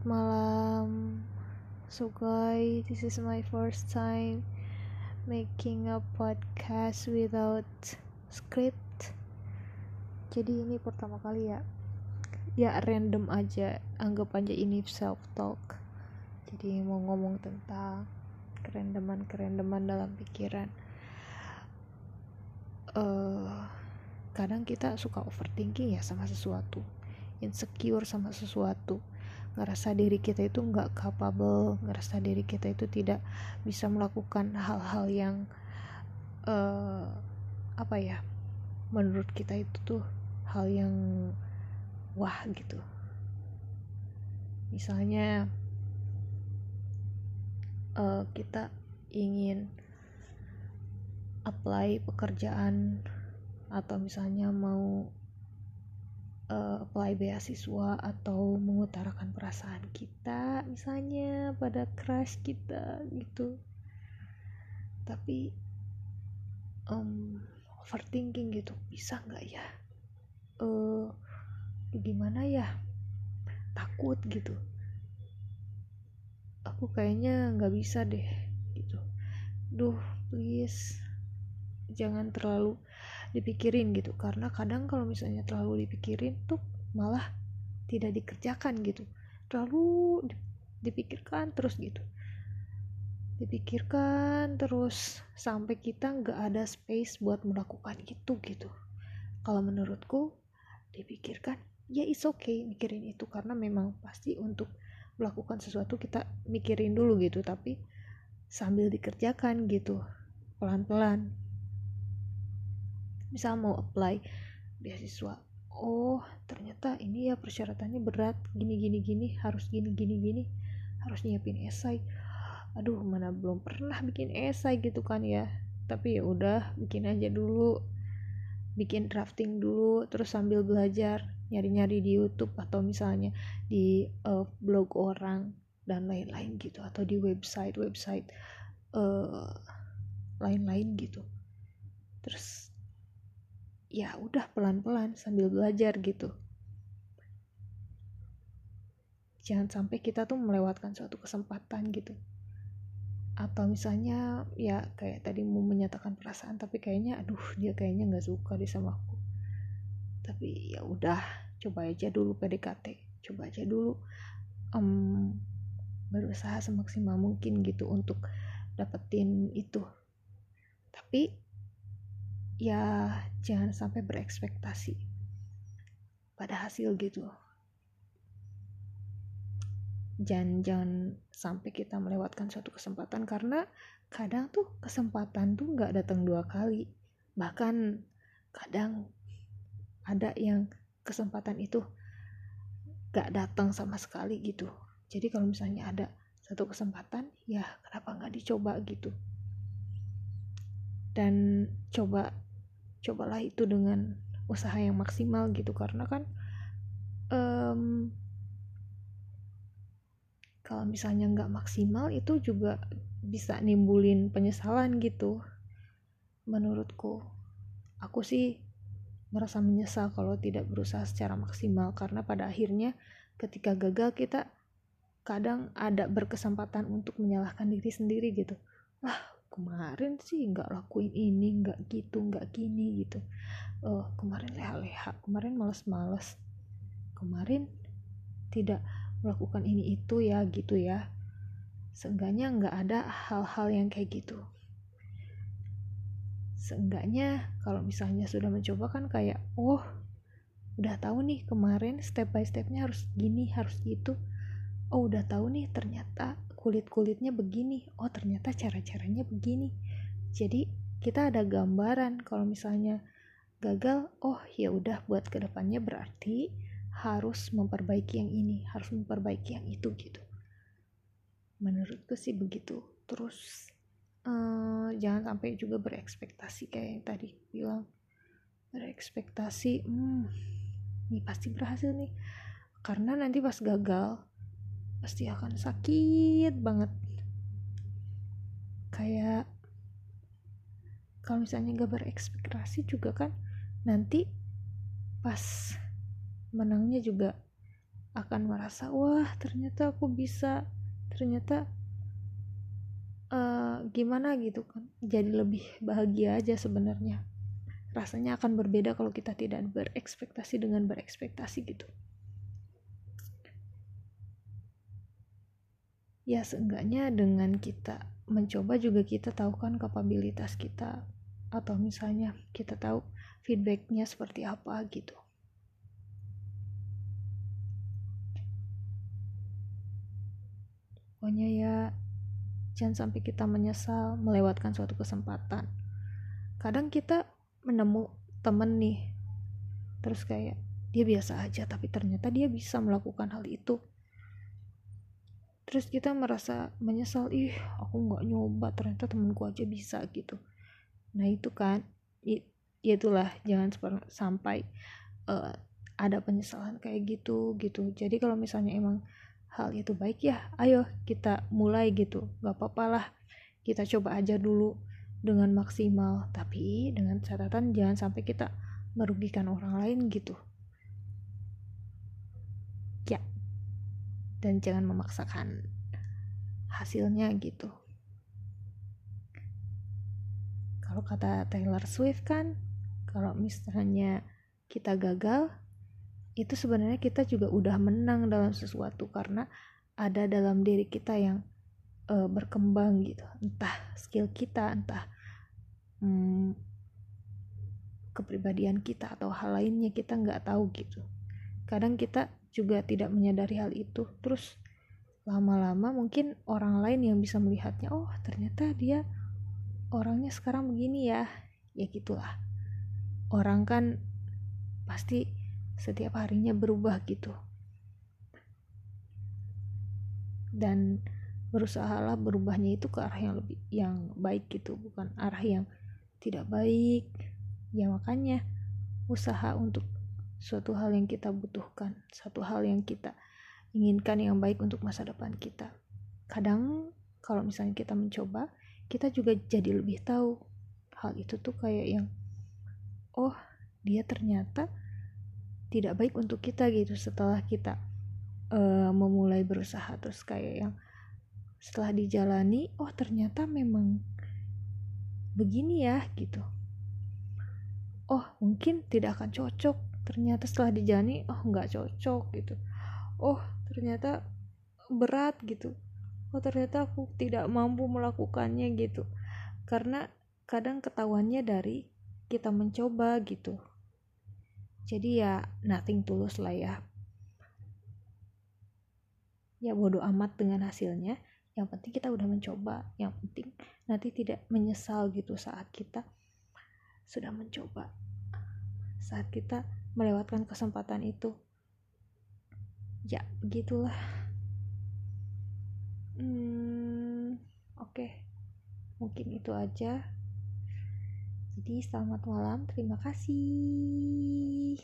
Selamat malam. So guys, this is my first time making a podcast without script. Jadi ini pertama kali ya. Ya random aja, anggap aja ini self talk. Jadi mau ngomong tentang kerendeman-kerendeman dalam pikiran. Uh, kadang kita suka overthinking ya sama sesuatu insecure sama sesuatu ngerasa diri kita itu nggak capable ngerasa diri kita itu tidak bisa melakukan hal-hal yang uh, apa ya menurut kita itu tuh hal yang wah gitu. Misalnya uh, kita ingin apply pekerjaan atau misalnya mau beasiswa atau mengutarakan perasaan kita misalnya pada crush kita gitu. Tapi um, overthinking gitu bisa nggak ya? Uh, gimana ya? Takut gitu. Aku kayaknya nggak bisa deh gitu. Duh please. Jangan terlalu dipikirin gitu karena kadang kalau misalnya terlalu dipikirin tuh malah tidak dikerjakan gitu. Terlalu dipikirkan terus gitu. Dipikirkan terus sampai kita nggak ada space buat melakukan itu gitu. Kalau menurutku dipikirkan ya is okay mikirin itu. Karena memang pasti untuk melakukan sesuatu kita mikirin dulu gitu. Tapi sambil dikerjakan gitu pelan-pelan. Misal mau apply beasiswa oh ternyata ini ya persyaratannya berat. Gini gini gini harus gini gini gini. Harus nyiapin esai. Aduh mana belum pernah bikin esai gitu kan ya. Tapi ya udah bikin aja dulu. Bikin drafting dulu terus sambil belajar nyari-nyari di YouTube atau misalnya di uh, blog orang dan lain-lain gitu atau di website website uh, lain-lain gitu. Terus ya udah pelan-pelan sambil belajar gitu. Jangan sampai kita tuh melewatkan suatu kesempatan gitu. Atau misalnya ya kayak tadi mau menyatakan perasaan tapi kayaknya aduh dia kayaknya nggak suka deh sama aku. Tapi ya udah coba aja dulu PDKT coba aja dulu um, berusaha semaksimal mungkin gitu untuk dapetin itu. Tapi ya jangan sampai berekspektasi pada hasil gitu. Jangan jangan sampai kita melewatkan suatu kesempatan karena kadang tuh kesempatan tuh nggak datang dua kali. Bahkan kadang ada yang kesempatan itu nggak datang sama sekali gitu. Jadi kalau misalnya ada satu kesempatan ya kenapa nggak dicoba gitu? Dan coba cobalah itu dengan usaha yang maksimal gitu. Karena kan um, kalau misalnya nggak maksimal itu juga bisa nimbulin penyesalan gitu. Menurutku aku sih merasa menyesal kalau tidak berusaha secara maksimal. Karena pada akhirnya ketika gagal kita kadang ada berkesempatan untuk menyalahkan diri sendiri gitu. Wah kemarin sih nggak lakuin ini nggak gitu nggak gini gitu. Oh kemarin leha-leha kemarin males-males. Kemarin tidak melakukan ini itu ya gitu ya. Seenggaknya nggak ada hal-hal yang kayak gitu. Seenggaknya kalau misalnya sudah mencoba kan kayak oh udah tahu nih kemarin step by stepnya harus gini harus gitu. Oh udah tahu nih ternyata kulit-kulitnya begini. Oh ternyata cara-caranya begini. Jadi kita ada gambaran kalau misalnya gagal oh ya udah buat ke depannya berarti harus memperbaiki yang ini harus memperbaiki yang itu gitu. Menurutku sih begitu. Terus uh, jangan sampai juga berekspektasi kayak yang tadi bilang. Berekspektasi hmm ini pasti berhasil nih. Karena nanti pas gagal pasti akan sakit banget. Kayak kalau misalnya gak berekspektasi juga kan nanti pas menangnya juga akan merasa wah ternyata aku bisa ternyata uh, gimana gitu kan jadi lebih bahagia aja sebenarnya. Rasanya akan berbeda kalau kita tidak berekspektasi dengan berekspektasi gitu ya seenggaknya dengan kita mencoba juga kita tahu kan kapabilitas kita. Atau misalnya kita tahu feedbacknya seperti apa gitu. Pokoknya ya jangan sampai kita menyesal melewatkan suatu kesempatan. Kadang kita menemu temen nih terus kayak dia biasa aja tapi ternyata dia bisa melakukan hal itu terus kita merasa menyesal ih aku nggak nyoba ternyata temenku aja bisa gitu. Nah itu kan ya itulah jangan sampai uh, ada penyesalan kayak gitu gitu. Jadi kalau misalnya emang hal itu baik ya ayo kita mulai gitu. Gak apa-apa lah kita coba aja dulu dengan maksimal. Tapi dengan catatan jangan sampai kita merugikan orang lain gitu. Ya dan jangan memaksakan hasilnya gitu. Kalau kata Taylor Swift kan kalau misalnya kita gagal itu sebenarnya kita juga udah menang dalam sesuatu karena ada dalam diri kita yang uh, berkembang gitu. Entah skill kita entah hmm, kepribadian kita atau hal lainnya kita nggak tahu gitu kadang kita juga tidak menyadari hal itu. Terus lama-lama mungkin orang lain yang bisa melihatnya oh ternyata dia orangnya sekarang begini ya. Ya gitulah. Orang kan pasti setiap harinya berubah gitu. Dan berusahalah berubahnya itu ke arah yang lebih yang baik gitu bukan arah yang tidak baik. Ya makanya usaha untuk suatu hal yang kita butuhkan satu hal yang kita inginkan yang baik untuk masa depan kita. Kadang kalau misalnya kita mencoba kita juga jadi lebih tahu hal itu tuh kayak yang oh dia ternyata tidak baik untuk kita gitu. Setelah kita uh, memulai berusaha terus kayak yang setelah dijalani oh ternyata memang begini ya gitu. Oh mungkin tidak akan cocok ternyata setelah dijalani oh nggak cocok gitu. Oh ternyata berat gitu. Oh ternyata aku tidak mampu melakukannya gitu. Karena kadang ketahuannya dari kita mencoba gitu. Jadi ya nothing tulus lah ya. Ya bodoh amat dengan hasilnya. Yang penting kita udah mencoba. Yang penting nanti tidak menyesal gitu saat kita sudah mencoba. Saat kita melewatkan kesempatan itu ya begitulah hmm, oke okay. mungkin itu aja jadi selamat malam, terima kasih.